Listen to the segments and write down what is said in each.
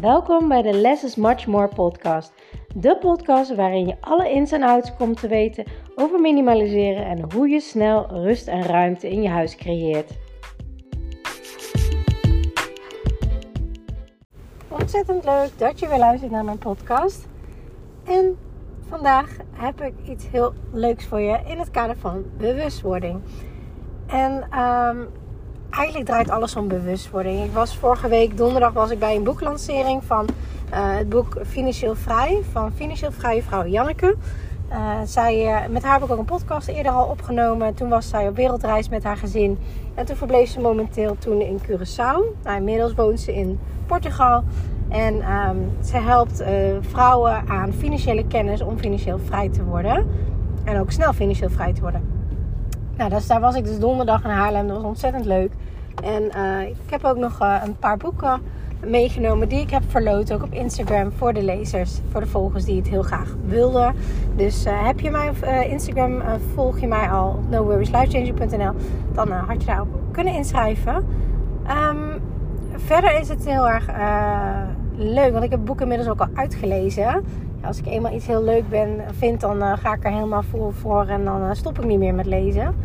Welkom bij de Less is Much More podcast. De podcast waarin je alle ins en outs komt te weten over minimaliseren en hoe je snel rust en ruimte in je huis creëert. Ontzettend leuk dat je weer luistert naar mijn podcast. En vandaag heb ik iets heel leuks voor je in het kader van bewustwording. En ehm, eigenlijk draait alles om bewustwording. Ik was vorige week donderdag was ik bij een boeklancering van uh, het boek Financieel Vrij van Financieel Vrije vrouw Janneke. Uh, zij, uh, met haar heb ik ook een podcast eerder al opgenomen. Toen was zij op wereldreis met haar gezin. En toen verbleef ze momenteel toen in Curaçao. Nou, inmiddels woont ze in Portugal. En um, ze helpt vrouwen aan financiële kennis om financieel vrij te worden. En ook snel financieel vrij te worden. Nou, dus daar was ik dus donderdag in Haarlem. Dat was ontzettend leuk. En uh, ik heb ook nog uh, een paar boeken meegenomen die ik heb verloot. Ook op Instagram voor de lezers, voor de volgers die het heel graag wilden. Dus uh, heb je mijn Instagram, volg je mij al op noworrieslifechanger.nl. Dan had je daarop kunnen inschrijven. Um, verder is het heel erg leuk, want ik heb het boek inmiddels ook al uitgelezen als ik eenmaal iets heel leuk ben, vind, dan uh, ga ik er helemaal vol voor en dan uh, stop ik niet meer met lezen.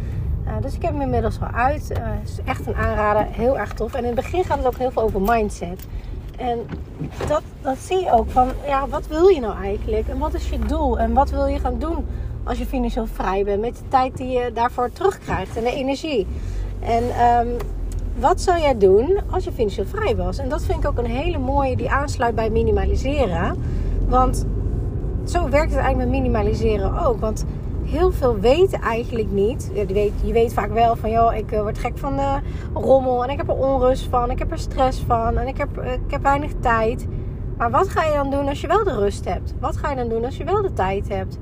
Uh, dus ik heb hem inmiddels al uit. Het is echt een aanrader, heel erg tof. En in het begin gaat het ook heel veel over mindset. En dat, dat zie je ook van, ja, wat wil je nou eigenlijk? En wat is je doel? En wat wil je gaan doen als je financieel vrij bent? Met de tijd die je daarvoor terugkrijgt en de energie. En um, wat zou jij doen als je financieel vrij was? En dat vind ik ook een hele mooie die aansluit bij minimaliseren. Want zo werkt het eigenlijk met minimaliseren ook. Want heel veel weten eigenlijk niet. Je weet, je weet vaak wel van, joh, ik uh, word gek van de rommel. En ik heb er onrust van. Ik heb er stress van. En ik heb, uh, ik heb weinig tijd. Maar wat ga je dan doen als je wel de rust hebt? Wat ga je dan doen als je wel de tijd hebt?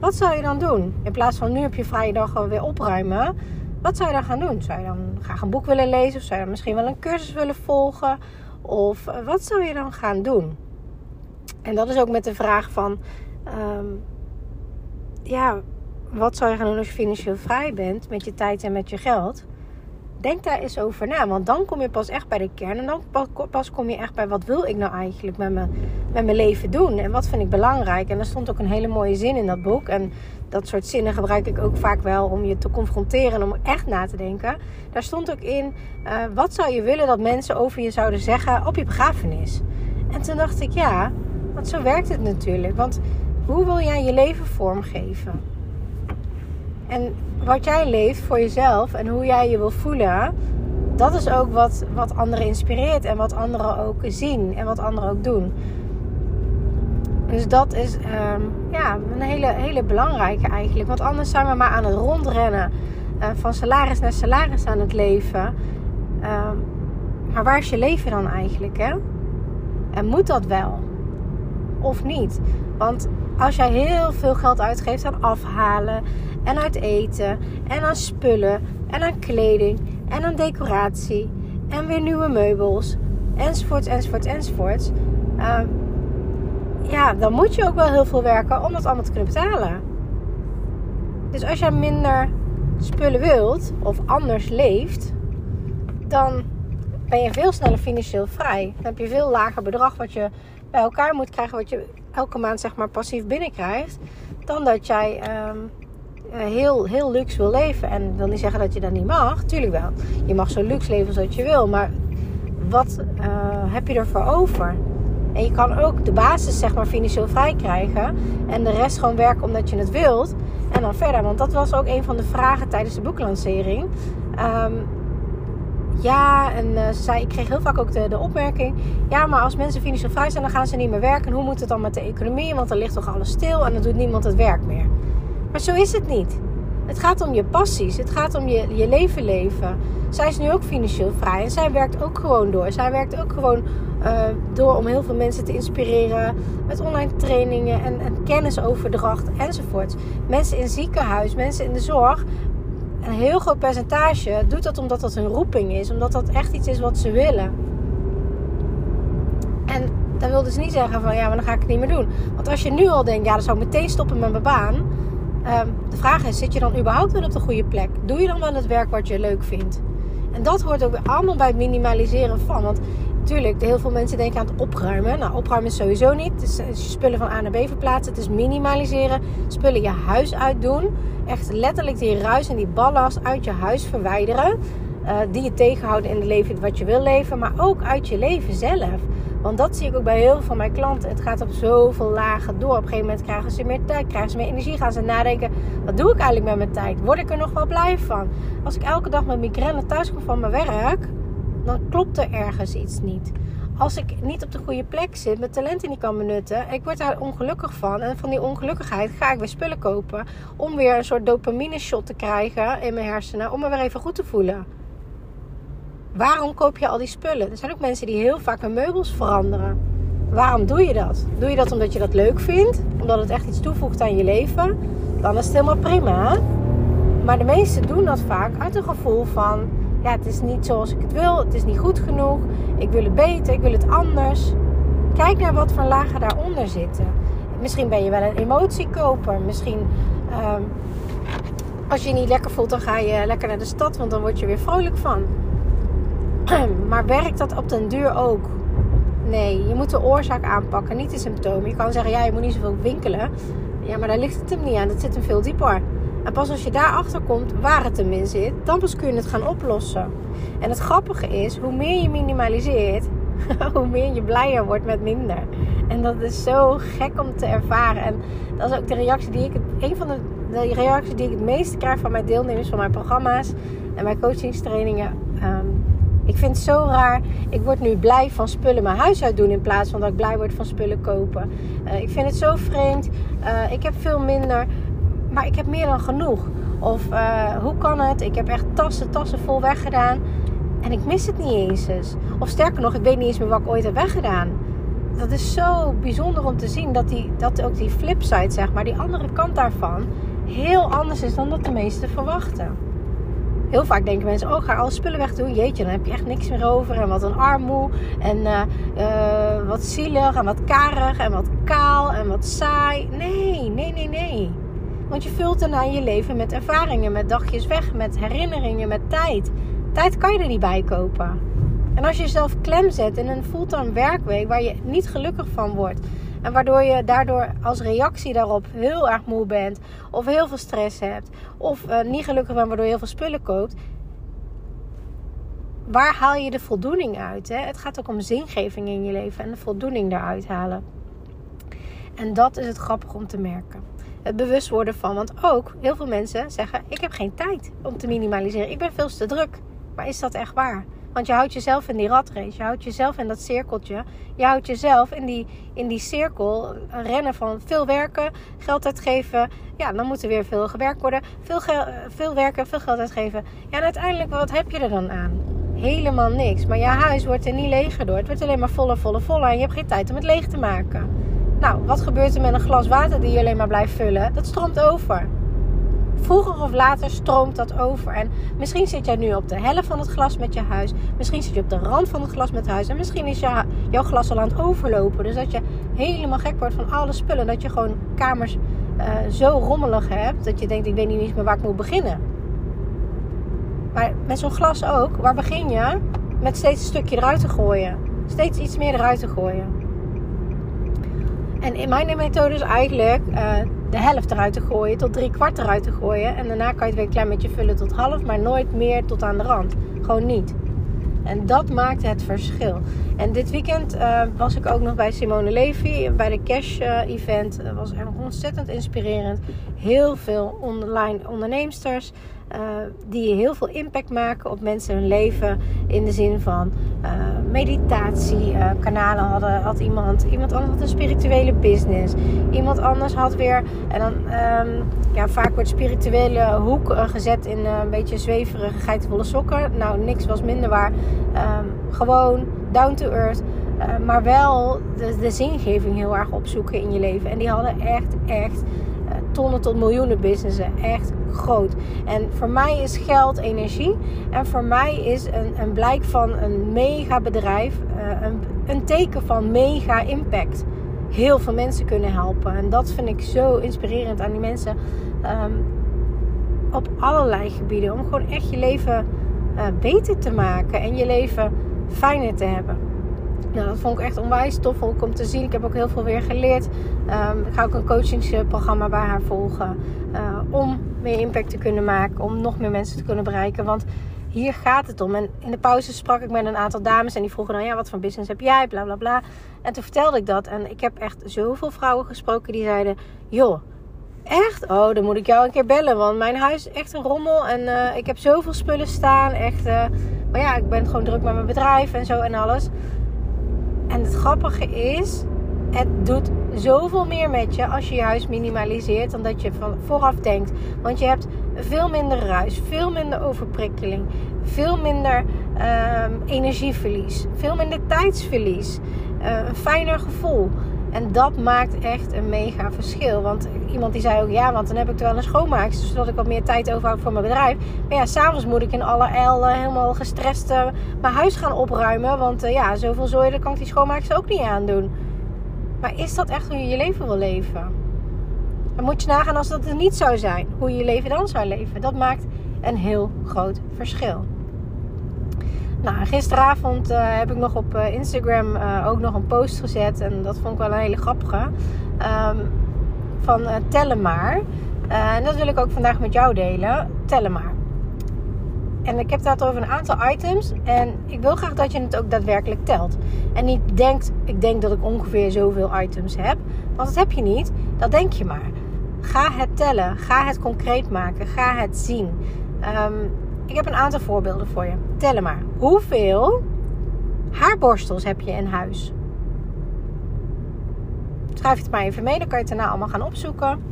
Wat zou je dan doen? In plaats van nu heb je vrije dag weer opruimen. Wat zou je dan gaan doen? Zou je dan graag een boek willen lezen? Of zou je dan misschien wel een cursus willen volgen? Of wat zou je dan gaan doen? En dat is ook met de vraag van, um, ja, wat zou je gaan doen als je financieel vrij bent met je tijd en met je geld? Denk daar eens over na, want dan kom je pas echt bij de kern en dan pas kom je echt bij wat wil ik nou eigenlijk met mijn, met mijn leven doen en wat vind ik belangrijk. En er stond ook een hele mooie zin in dat boek en dat soort zinnen gebruik ik ook vaak wel om je te confronteren en om echt na te denken. Daar stond ook in, uh, wat zou je willen dat mensen over je zouden zeggen op je begrafenis? En toen dacht ik, ja, want zo werkt het natuurlijk. Want hoe wil jij je leven vormgeven? En wat jij leeft voor jezelf en hoe jij je wil voelen, dat is ook wat, wat anderen inspireert en wat anderen ook zien en wat anderen ook doen. Dus dat is um, ja, een hele, hele belangrijke eigenlijk. Want anders zijn we maar aan het rondrennen. Uh, van salaris naar salaris aan het leven. Um, maar waar is je leven dan eigenlijk? Hè? En moet dat wel? Of niet. Want als jij heel veel geld uitgeeft aan afhalen en uit eten en aan spullen en aan kleding en aan decoratie en weer nieuwe meubels enzovoorts enzovoorts enzovoorts. Uh, ja, dan moet je ook wel heel veel werken om dat allemaal te kunnen betalen. Dus als jij minder spullen wilt of anders leeft, dan ben je veel sneller financieel vrij. Dan heb je veel lager bedrag wat je elkaar moet krijgen wat je elke maand zeg maar passief binnenkrijgt, dan dat jij um, heel, heel luxe wil leven. En ik wil niet zeggen dat je dat niet mag, tuurlijk wel. Je mag zo luxe leven als je wil, maar wat uh, heb je ervoor over? En je kan ook de basis zeg maar financieel vrij krijgen en de rest gewoon werken omdat je het wilt. En dan verder, want dat was ook een van de vragen tijdens de boeklancering. Um, ja, en uh, zei, ik kreeg heel vaak ook de, de opmerking: ja, maar als mensen financieel vrij zijn, dan gaan ze niet meer werken. En hoe moet het dan met de economie? Want dan ligt toch alles stil en dan doet niemand het werk meer. Maar zo is het niet. Het gaat om je passies. Het gaat om je, je leven leven. Zij is nu ook financieel vrij en zij werkt ook gewoon door. Zij werkt ook gewoon uh, door om heel veel mensen te inspireren met online trainingen en, en kennisoverdracht enzovoort. Mensen in ziekenhuis, mensen in de zorg een heel groot percentage doet dat omdat dat hun roeping is. Omdat dat echt iets is wat ze willen. En dat wil dus niet zeggen van ja, maar dan ga ik het niet meer doen. Want als je nu al denkt, ja, dan zou ik meteen stoppen met mijn baan. Um, de vraag is, zit je dan überhaupt wel op de goede plek? Doe je dan wel het werk wat je leuk vindt? En dat hoort ook allemaal bij het minimaliseren van. Want natuurlijk, heel veel mensen denken aan het opruimen. Nou, opruimen is sowieso niet. Het is, je spullen van A naar B verplaatsen. Het is minimaliseren. Spullen je huis uitdoen. Echt letterlijk die ruis en die ballast uit je huis verwijderen. Uh, die je tegenhouden in het leven wat je wil leven. Maar ook uit je leven zelf. Want dat zie ik ook bij heel veel van mijn klanten. Het gaat op zoveel lagen door. Op een gegeven moment krijgen ze meer tijd, krijgen ze meer energie. Gaan ze nadenken, wat doe ik eigenlijk met mijn tijd? Word ik er nog wel blij van? Als ik elke dag met migraine thuis kom van mijn werk, dan klopt er ergens iets niet. Als ik niet op de goede plek zit, mijn talenten niet kan benutten, ik word daar ongelukkig van. En van die ongelukkigheid ga ik weer spullen kopen om weer een soort dopamine shot te krijgen in mijn hersenen, om me weer even goed te voelen. Waarom koop je al die spullen? Er zijn ook mensen die heel vaak hun meubels veranderen. Waarom doe je dat? Doe je dat omdat je dat leuk vindt? Omdat het echt iets toevoegt aan je leven? Dan is het helemaal prima. Maar de meesten doen dat vaak uit een gevoel van... Ja, het is niet zoals ik het wil. Het is niet goed genoeg. Ik wil het beter. Ik wil het anders. Kijk naar wat voor lagen daaronder zitten. Misschien ben je wel een emotiekoper. Misschien... Uh, als je je niet lekker voelt, dan ga je lekker naar de stad. Want dan word je weer vrolijk van. maar werkt dat op den duur ook? Nee, je moet de oorzaak aanpakken, niet de symptomen. Je kan zeggen, ja, je moet niet zoveel winkelen. Ja, maar daar ligt het hem niet aan. Dat zit hem veel dieper. En pas als je daarachter komt waar het hem in zit, dan pas kun je het gaan oplossen. En het grappige is, hoe meer je minimaliseert, hoe meer je blijer wordt met minder. En dat is zo gek om te ervaren. En dat is ook de reactie die ik, een van de, de reacties die ik het meeste krijg van mijn deelnemers van mijn programma's en mijn coachingstrainingen. Um, ik vind het zo raar. Ik word nu blij van spullen mijn huis uit doen in plaats van dat ik blij word van spullen kopen. Uh, ik vind het zo vreemd. Uh, ik heb veel minder, maar ik heb meer dan genoeg. Of uh, hoe kan het? Ik heb echt tassen, tassen vol weggedaan. En ik mis het niet eens. Of sterker nog, ik weet niet eens meer wat ik ooit heb weggedaan. Dat is zo bijzonder om te zien dat, die, dat ook die flipside, zeg maar, die andere kant daarvan, heel anders is dan dat de meesten verwachten heel vaak denken mensen: oh, ga alle spullen weg doen. Jeetje, dan heb je echt niks meer over. En wat een armoe. En uh, uh, wat zielig. En wat karig. En wat kaal. En wat saai. Nee, nee, nee, nee. Want je vult daarna je leven met ervaringen, met dagjes weg, met herinneringen, met tijd. Tijd kan je er niet bij kopen. En als je jezelf klem zet in een fulltime werkweek waar je niet gelukkig van wordt, en waardoor je daardoor als reactie daarop heel erg moe bent. Of heel veel stress hebt. Of uh, niet gelukkig bent waardoor je heel veel spullen koopt. Waar haal je de voldoening uit? Hè? Het gaat ook om zingeving in je leven en de voldoening daaruit halen. En dat is het grappig om te merken. Bewust worden van. Want ook heel veel mensen zeggen: Ik heb geen tijd om te minimaliseren. Ik ben veel te druk. Maar is dat echt waar? Want je houdt jezelf in die ratrace. Je houdt jezelf in dat cirkeltje. Je houdt jezelf in die, in die cirkel rennen van veel werken, geld uitgeven. Ja, dan moet er weer veel gewerkt worden. Veel, veel werken, veel geld uitgeven. Ja, en uiteindelijk, wat heb je er dan aan? Helemaal niks. Maar je huis wordt er niet leger door. Het wordt alleen maar voller, voller, voller. En je hebt geen tijd om het leeg te maken. Nou, wat gebeurt er met een glas water die je alleen maar blijft vullen? Dat stroomt over vroeger of later stroomt dat over. En misschien zit jij nu op de helft van het glas met je huis. Misschien zit je op de rand van het glas met huis. En misschien is jouw glas al aan het overlopen. Dus dat je helemaal gek wordt van alle spullen. Dat je gewoon kamers uh, zo rommelig hebt. Dat je denkt, ik weet niet eens meer waar ik moet beginnen. Maar met zo'n glas ook. Waar begin je? Met steeds een stukje eruit te gooien. Steeds iets meer eruit te gooien. En in mijn methode is eigenlijk... Uh, de helft eruit te gooien, tot drie kwart eruit te gooien. En daarna kan je het weer een klein beetje vullen tot half, maar nooit meer tot aan de rand. Gewoon niet. En dat maakt het verschil. En dit weekend uh, was ik ook nog bij Simone Levy bij de Cash uh, Event. Dat was echt ontzettend inspirerend. Heel veel online onderneemsters. Uh, die heel veel impact maken op mensen hun leven. In de zin van uh, meditatiekanalen hadden, had iemand. Iemand anders had een spirituele business. Iemand anders had weer. En dan um, ja, vaak wordt spirituele hoek gezet in een beetje zweverige geitenvolle sokken. Nou, niks was minder waar. Um, gewoon down to earth. maar wel de, de zingeving heel erg opzoeken in je leven. En die hadden echt, echt tonnen tot miljoenen businessen. Echt groot. En voor mij is geld energie. En voor mij is een, een blijk van een mega bedrijf uh, een, een teken van mega impact. Heel veel mensen kunnen helpen. En dat vind ik zo inspirerend aan die mensen. Um, op allerlei gebieden. Om gewoon echt je leven beter te maken en je leven fijner te hebben. Nou, dat vond ik echt onwijs tof om te zien. Ik heb ook heel veel weer geleerd. Um, ik ga ook een coachingsprogramma bij haar volgen. Uh, om meer impact te kunnen maken. Om nog meer mensen te kunnen bereiken. Want hier gaat het om. En in de pauze sprak ik met een aantal dames. En die vroegen dan, ja, wat voor business heb jij? Bla, bla, bla. En toen vertelde ik dat. En ik heb echt zoveel vrouwen gesproken die zeiden... Joh, echt? Oh, dan moet ik jou een keer bellen. Want mijn huis is echt een rommel. En uh, ik heb zoveel spullen staan. Echt... Uh, maar ja, ik ben gewoon druk met mijn bedrijf en zo en alles. En het grappige is, het doet zoveel meer met je als je je huis minimaliseert dan dat je van vooraf denkt. Want je hebt veel minder ruis, veel minder overprikkeling, veel minder uh, energieverlies, veel minder tijdsverlies, uh, een fijner gevoel. En dat maakt echt een mega verschil. Want iemand die zei ook, ja, want dan heb ik er wel een schoonmaakster, zodat ik wat meer tijd overhoud voor mijn bedrijf. Maar ja, s'avonds moet ik in alle el helemaal gestrest uh, mijn huis gaan opruimen. Want uh, ja, zoveel zooi, kan ik die schoonmaakster ook niet aandoen. Maar is dat echt hoe je je leven wil leven? Dan moet je nagaan als dat het niet zou zijn. Hoe je je leven dan zou leven. Dat maakt een heel groot verschil. Nou, gisteravond uh, heb ik nog op uh, Instagram uh, ook nog een post gezet. En dat vond ik wel een hele grappige. Um, van tellen maar. en dat wil ik ook vandaag met jou delen. Tellen maar. En ik heb het over een aantal items. En ik wil graag dat je het ook daadwerkelijk telt. En niet denkt, ik denk dat ik ongeveer zoveel items heb. Want dat heb je niet. Dat denk je maar. Ga het tellen. Ga het concreet maken. Ga het zien. Um, ik heb een aantal voorbeelden voor je. Tel maar. Hoeveel haarborstels heb je in huis? Schrijf het maar even mee. Dan kan je het daarna allemaal gaan opzoeken.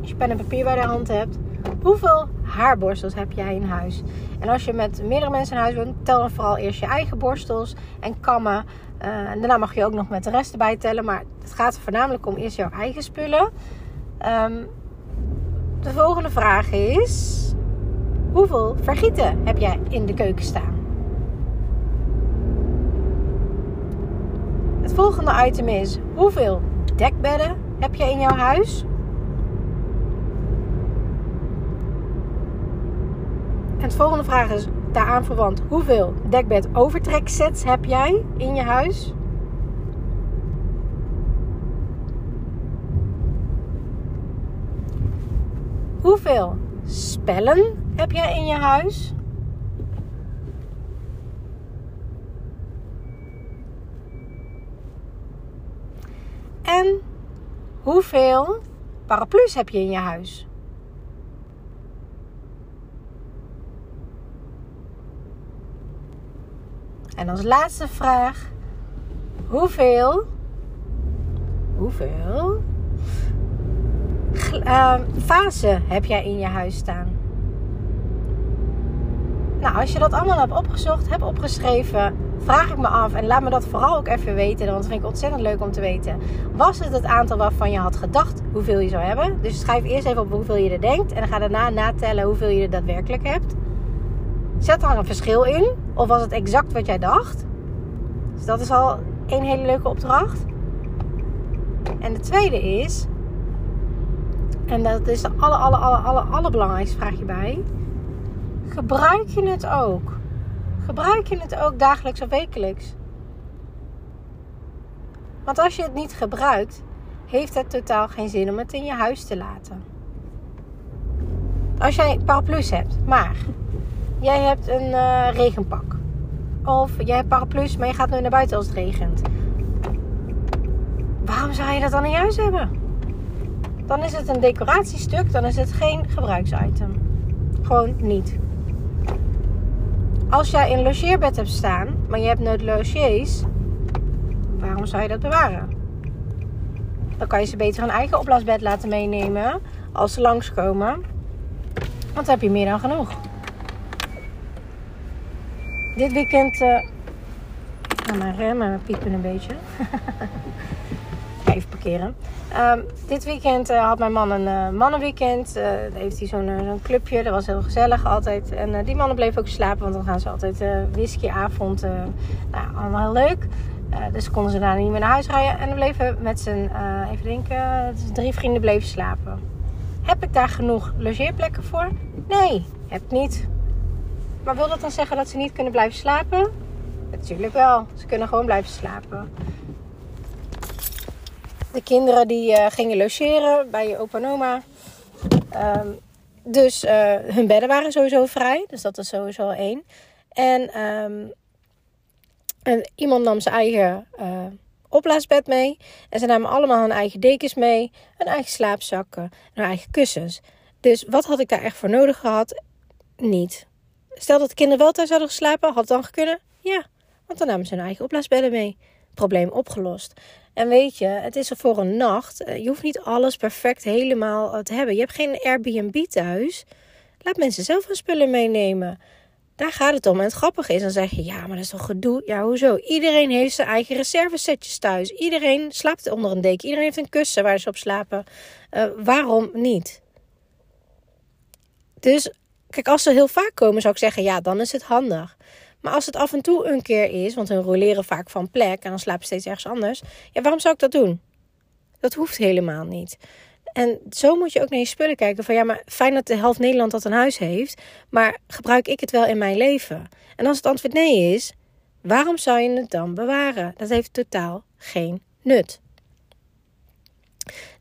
Als je pen en papier bij de hand hebt. Hoeveel haarborstels heb jij in huis? En als je met meerdere mensen in huis woont, tel dan vooral eerst je eigen borstels en kammen. Uh, en daarna mag je ook nog met de rest erbij tellen. Maar het gaat voornamelijk om eerst jouw eigen spullen. Um, de volgende vraag is: Hoeveel vergieten heb jij in de keuken staan? Het volgende item is: hoeveel dekbedden heb je in jouw huis? En het volgende vraag is daaraan verwant: hoeveel dekbed overtreksets heb jij in je huis? Hoeveel spellen heb jij in je huis? En hoeveel paraplu's heb je in je huis? En als laatste vraag: hoeveel? Hoeveel uh, fase heb jij in je huis staan? Nou, als je dat allemaal hebt opgezocht, hebt opgeschreven, vraag ik me af en laat me dat vooral ook even weten, want dat vind ik ontzettend leuk om te weten. Was het het aantal waarvan je had gedacht hoeveel je zou hebben? Dus schrijf eerst even op hoeveel je er denkt en dan ga daarna natellen hoeveel je er daadwerkelijk hebt. Zet er een verschil in, of was het exact wat jij dacht? Dus dat is al een hele leuke opdracht. En de tweede is, en dat is de aller, aller, aller, aller, allerbelangrijkste vraag hierbij. Gebruik je het ook? Gebruik je het ook dagelijks of wekelijks? Want als je het niet gebruikt, heeft het totaal geen zin om het in je huis te laten. Als jij paraplu's hebt, maar jij hebt een uh, regenpak. Of jij hebt paraplu's, maar je gaat nu naar buiten als het regent. Waarom zou je dat dan in huis hebben? dan is het een decoratiestuk, dan is het geen gebruiksitem. Gewoon niet. Als jij een logeerbed hebt staan, maar je hebt nooit logiers, waarom zou je dat bewaren? Dan kan je ze beter een eigen opblaasbed laten meenemen als ze langskomen. Want dan heb je meer dan genoeg. Dit weekend. Uh, nou, mijn remmen piepen een beetje. Even parkeren. Um, dit weekend uh, had mijn man een uh, mannenweekend. Uh, heeft hij zo'n zo'n clubje. Dat was heel gezellig altijd. En die mannen bleven ook slapen. Want dan gaan ze altijd whiskyavond. nou, allemaal heel leuk. dus konden ze daar niet meer naar huis rijden. En dan bleven met z'n, even denken, drie vrienden bleven slapen. Heb ik daar genoeg logeerplekken voor? Nee, heb niet. Maar wil dat dan zeggen dat ze niet kunnen blijven slapen? Natuurlijk wel. Ze kunnen gewoon blijven slapen. De kinderen die uh, gingen logeren bij je opa en oma. Ehm, dus uh, hun bedden waren sowieso vrij. Dus dat is sowieso één. En, um, en iemand nam zijn eigen uh, opblaasbed mee. En ze namen allemaal hun eigen dekens mee. Hun eigen slaapzakken. En hun eigen kussens. Dus wat had ik daar echt voor nodig gehad? Niet. Stel dat de kinderen wel thuis hadden geslapen, had het dan gekund? Ja, want dan namen ze hun eigen opblaasbedden mee. Probleem opgelost. En weet je, het is er voor een nacht. Eh, je hoeft niet alles perfect helemaal eh, te hebben. Je hebt geen Airbnb thuis. Laat mensen zelf hun spullen meenemen. Daar gaat het om. En het grappige is, dan zeg je, ja, maar dat is toch gedoe? Ja, hoezo? Iedereen heeft zijn eigen reservesetjes thuis. Iedereen slaapt onder een deken. Iedereen heeft een kussen waar ze op slapen. Uh, waarom niet? Dus, kijk, als ze heel vaak komen, zou ik zeggen, ja, dan is het handig. Maar als het af en toe een keer is, want hun roleren vaak van plek en dan slapen ze steeds ergens anders. Ja, waarom zou ik dat doen? Dat hoeft helemaal niet. En zo moet je ook naar je spullen kijken. Van ja, maar fijn dat de helft Nederland dat een huis heeft. Maar gebruik ik het wel in mijn leven? En als het antwoord nee is, waarom zou je het dan bewaren? Dat heeft totaal geen nut.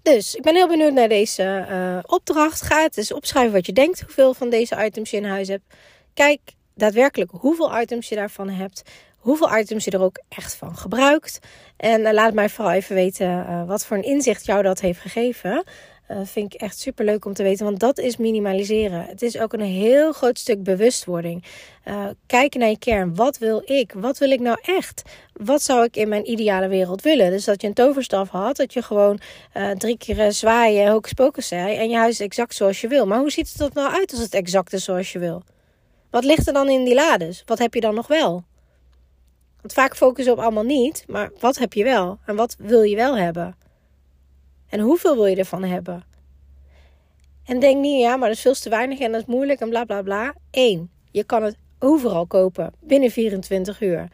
Dus ik ben heel benieuwd naar deze uh, opdracht. Ga het eens opschrijven wat je denkt, hoeveel van deze items je in huis hebt. Kijk daadwerkelijk hoeveel items je daarvan hebt. Hoeveel items je er ook echt van gebruikt. En uh, laat mij vooral even weten uh, wat voor een inzicht jou dat heeft gegeven. Uh, vind ik echt super leuk om te weten, want dat is minimaliseren. Het is ook een heel groot stuk bewustwording. Kijken naar je kern. Wat wil ik? Wat wil ik nou echt? Wat zou ik in mijn ideale wereld willen? Dus dat je een toverstaf had, dat je gewoon drie keer zwaaien, hocus pocus zei en je huis is exact zoals je wil. Maar hoe ziet het er nou uit als het exact is zoals je wil? Wat ligt er dan in die lades? Wat heb je dan nog wel? Want vaak focussen we op allemaal niet, maar wat heb je wel? En wat wil je wel hebben? En hoeveel wil je ervan hebben? En denk niet, ja, maar dat is veel te weinig en dat is moeilijk en bla bla bla. Eén, je kan het overal kopen binnen 24 uur.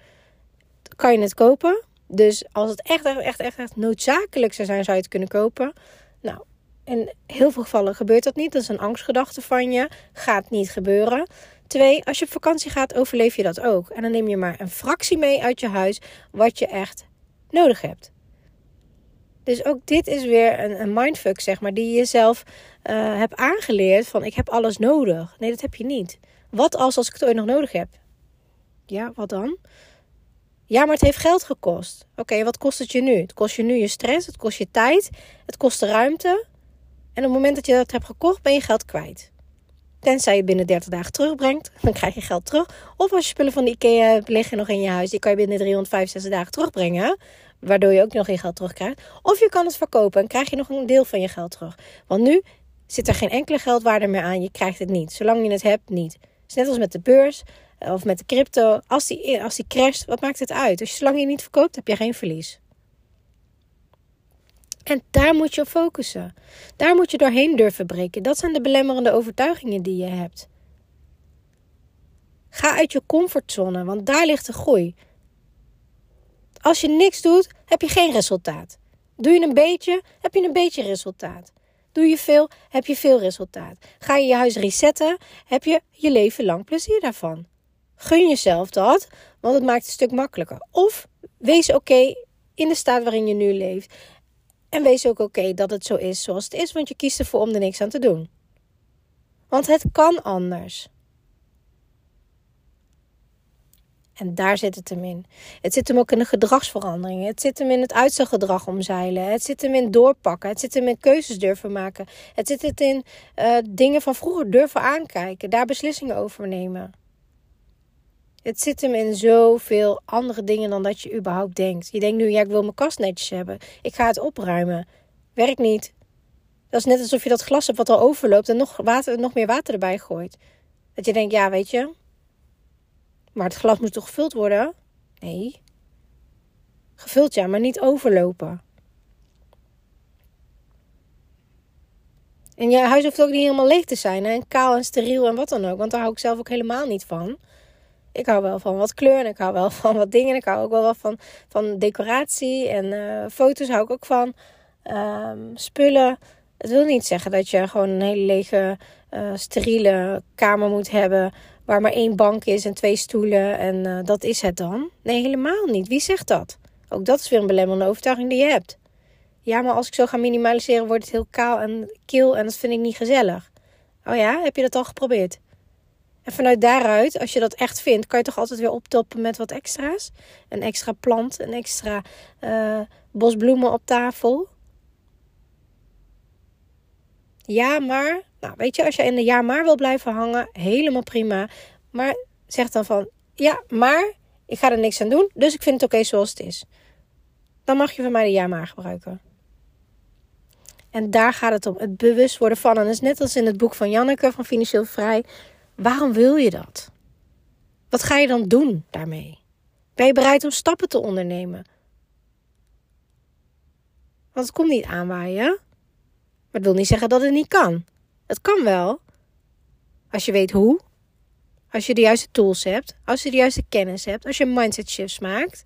Kan je het kopen? Dus als het echt, echt, echt, echt noodzakelijk zou zijn, zou je het kunnen kopen. Nou, in heel veel gevallen gebeurt dat niet. Dat is een angstgedachte van je. Gaat niet gebeuren. Twee, als je op vakantie gaat, overleef je dat ook. En dan neem je maar een fractie mee uit je huis wat je echt nodig hebt. Dus ook dit is weer een, een mindfuck, zeg maar, die je jezelf uh, hebt aangeleerd van ik heb alles nodig. Nee, dat heb je niet. Wat als als ik het ooit nog nodig heb? Ja, wat dan? Ja, maar het heeft geld gekost. Oké, wat kost het je nu? Het kost je nu je stress, het kost je tijd, het kost de ruimte. En op het moment dat je dat hebt gekocht, ben je geld kwijt. Tenzij je binnen 30 dagen terugbrengt, dan krijg je geld terug. Of als je spullen van de IKEA liggen nog in je huis, die kan je binnen 365 dagen terugbrengen. Waardoor je ook nog je geld terugkrijgt. Of je kan het verkopen en krijg je nog een deel van je geld terug. Want nu zit er geen enkele geldwaarde meer aan. Je krijgt het niet. Zolang je het hebt, niet. Het is net als met de beurs eh, of met de crypto. Als die, als die crasht, wat maakt het uit? Dus zolang je niet verkoopt, heb je geen verlies. En daar moet je op focussen. Daar moet je doorheen durven breken. Dat zijn de belemmerende overtuigingen die je hebt. Ga uit je comfortzone, want daar ligt de groei. Als je niks doet, heb je geen resultaat. Doe je een beetje, heb je een beetje resultaat. Doe je veel, heb je veel resultaat. Ga je je huis resetten, heb je je leven lang plezier daarvan. Gun jezelf dat, want het maakt het een stuk makkelijker. Of wees oké in de staat waarin je nu leeft. En wees ook oké dat het zo is zoals het is, want je kiest ervoor om er niks aan te doen. Want het kan anders. En daar zit het hem in. Het zit hem ook in de gedragsveranderingen. Het zit hem in het uitstelgedrag omzeilen. Het zit hem in doorpakken. Het zit hem in keuzes durven maken. Het zit het in uh, dingen van vroeger durven aankijken. Daar beslissingen over nemen. Het zit hem in zoveel andere dingen dan dat je überhaupt denkt. Je denkt nu, ja, ik wil mijn kast netjes hebben. Ik ga het opruimen. Werkt niet. Dat is net alsof je dat glas hebt wat al overloopt en nog, water, nog meer water erbij gooit. Dat je denkt, ja, weet je, maar het glas moet toch gevuld worden? Nee. Gevuld ja, maar niet overlopen. En je huis hoeft ook niet helemaal leeg te zijn. Hè? En kaal en steriel en wat dan ook. Want daar hou ik zelf ook helemaal niet van. Ik hou wel van wat kleur en ik hou wel van wat dingen. Ik hou ook wel van, van decoratie en uh, foto's hou ik ook van. Um, spullen. Het wil niet zeggen dat je gewoon een hele lege, uh, steriele kamer moet hebben waar maar één bank is en twee stoelen en eh, dat is het dan. Nee, helemaal niet. Wie zegt dat? Ook dat is weer een belemmerende overtuiging die je hebt. Ja, maar als ik zo ga minimaliseren, wordt het heel kaal en kil en dat vind ik niet gezellig. Oh ja, heb je dat al geprobeerd? En vanuit daaruit, als je dat echt vindt, kan je toch altijd weer optoppen met wat extra's? Een extra plant, een extra uh, bos bloemen op tafel. Ja, maar. Nou, weet je, als je in de ja, maar wil blijven hangen, helemaal prima. Maar zeg dan van, ja, maar ik ga er niks aan doen, dus ik vind het oké zoals het is. Dan mag je van mij de ja, maar gebruiken. En daar gaat het om. Het bewust worden van. En dat is net als in het boek van Janneke van Financieel Vrij. Waarom wil je dat? Wat ga je dan doen daarmee? Ben je bereid om stappen te ondernemen? Want het komt niet aanwaaien. Maar het wil niet zeggen dat het niet kan. Het kan wel. Als je weet hoe. Als je de juiste tools hebt. Als je de juiste kennis hebt. Als je mindset shifts maakt.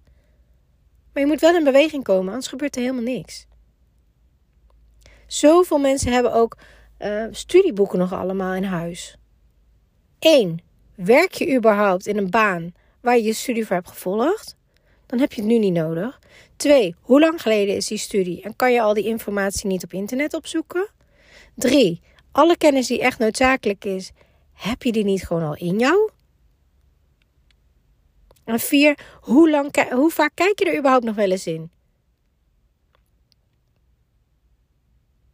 Maar je moet wel in beweging komen, anders gebeurt er helemaal niks. Zoveel mensen hebben ook uh, studieboeken nog allemaal in huis. 1. Werk je überhaupt in een baan waar je je studie voor hebt gevolgd? Dan heb je het nu niet nodig. 2. Hoe lang geleden is die studie en kan je al die informatie niet op internet opzoeken? 3. Alle kennis die echt noodzakelijk is, heb je die niet gewoon al in jou? En 4. Hoe, lang, hoe vaak kijk je er überhaupt nog wel eens in?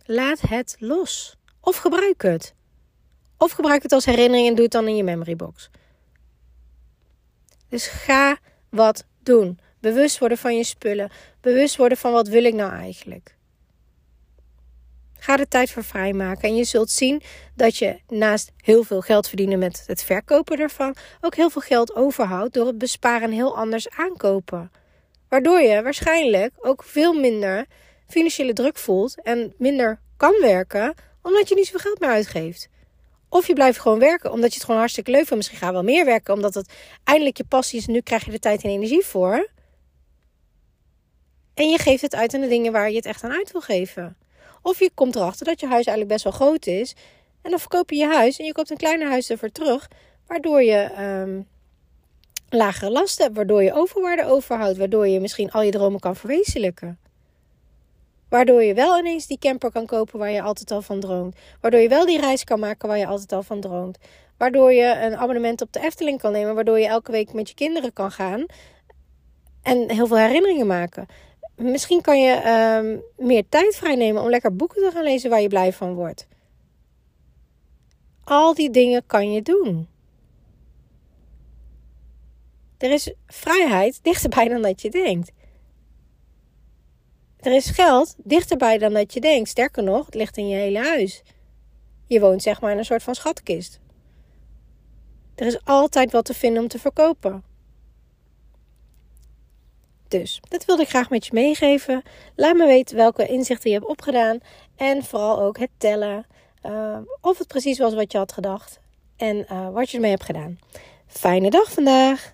Laat het los. Of gebruik het. Of gebruik het als herinnering en doe het dan in je memory box. Dus ga wat doen. Bewust worden van je spullen. Bewust worden van wat wil ik nou eigenlijk. Ga er tijd voor vrijmaken. En je zult zien dat je naast heel veel geld verdienen met het verkopen ervan, ook heel veel geld overhoudt door het besparen en heel anders aankopen. Waardoor je waarschijnlijk ook veel minder financiële druk voelt en minder kan werken, omdat je niet zoveel geld meer uitgeeft. Of je blijft gewoon werken, omdat je het gewoon hartstikke leuk vindt. Misschien ga je wel meer werken, omdat het eindelijk je passie is. Nu krijg je er tijd en energie voor. En je geeft het uit aan de dingen waar je het echt aan uit wil geven. Of je komt erachter dat je huis eigenlijk best wel groot is. En dan verkoop je je huis en je koopt een kleiner huis ervoor terug. Waardoor je um, lagere lasten hebt. Waardoor je overwaarde overhoudt. Waardoor je misschien al je dromen kan verwezenlijken. Waardoor je wel ineens die camper kan kopen waar je altijd al van droomt. Waardoor je wel die reis kan maken waar je altijd al van droomt. Waardoor je een abonnement op de Efteling kan nemen. Waardoor je elke week met je kinderen kan gaan. En heel veel herinneringen maken. Misschien kan je um, meer tijd vrijnemen om lekker boeken te gaan lezen waar je blij van wordt. Al die dingen kan je doen. Er is vrijheid dichterbij dan dat je denkt. Er is geld dichterbij dan dat je denkt. Sterker nog, het ligt in je hele huis. Je woont zeg maar in een soort van schatkist. Er is altijd wat te vinden om te verkopen. Dus dat wilde ik graag met je meegeven. Laat me weten welke inzichten je hebt opgedaan. En vooral ook het tellen. Uh, of het precies was wat je had gedacht. En uh, wat je ermee hebt gedaan. Fijne dag vandaag.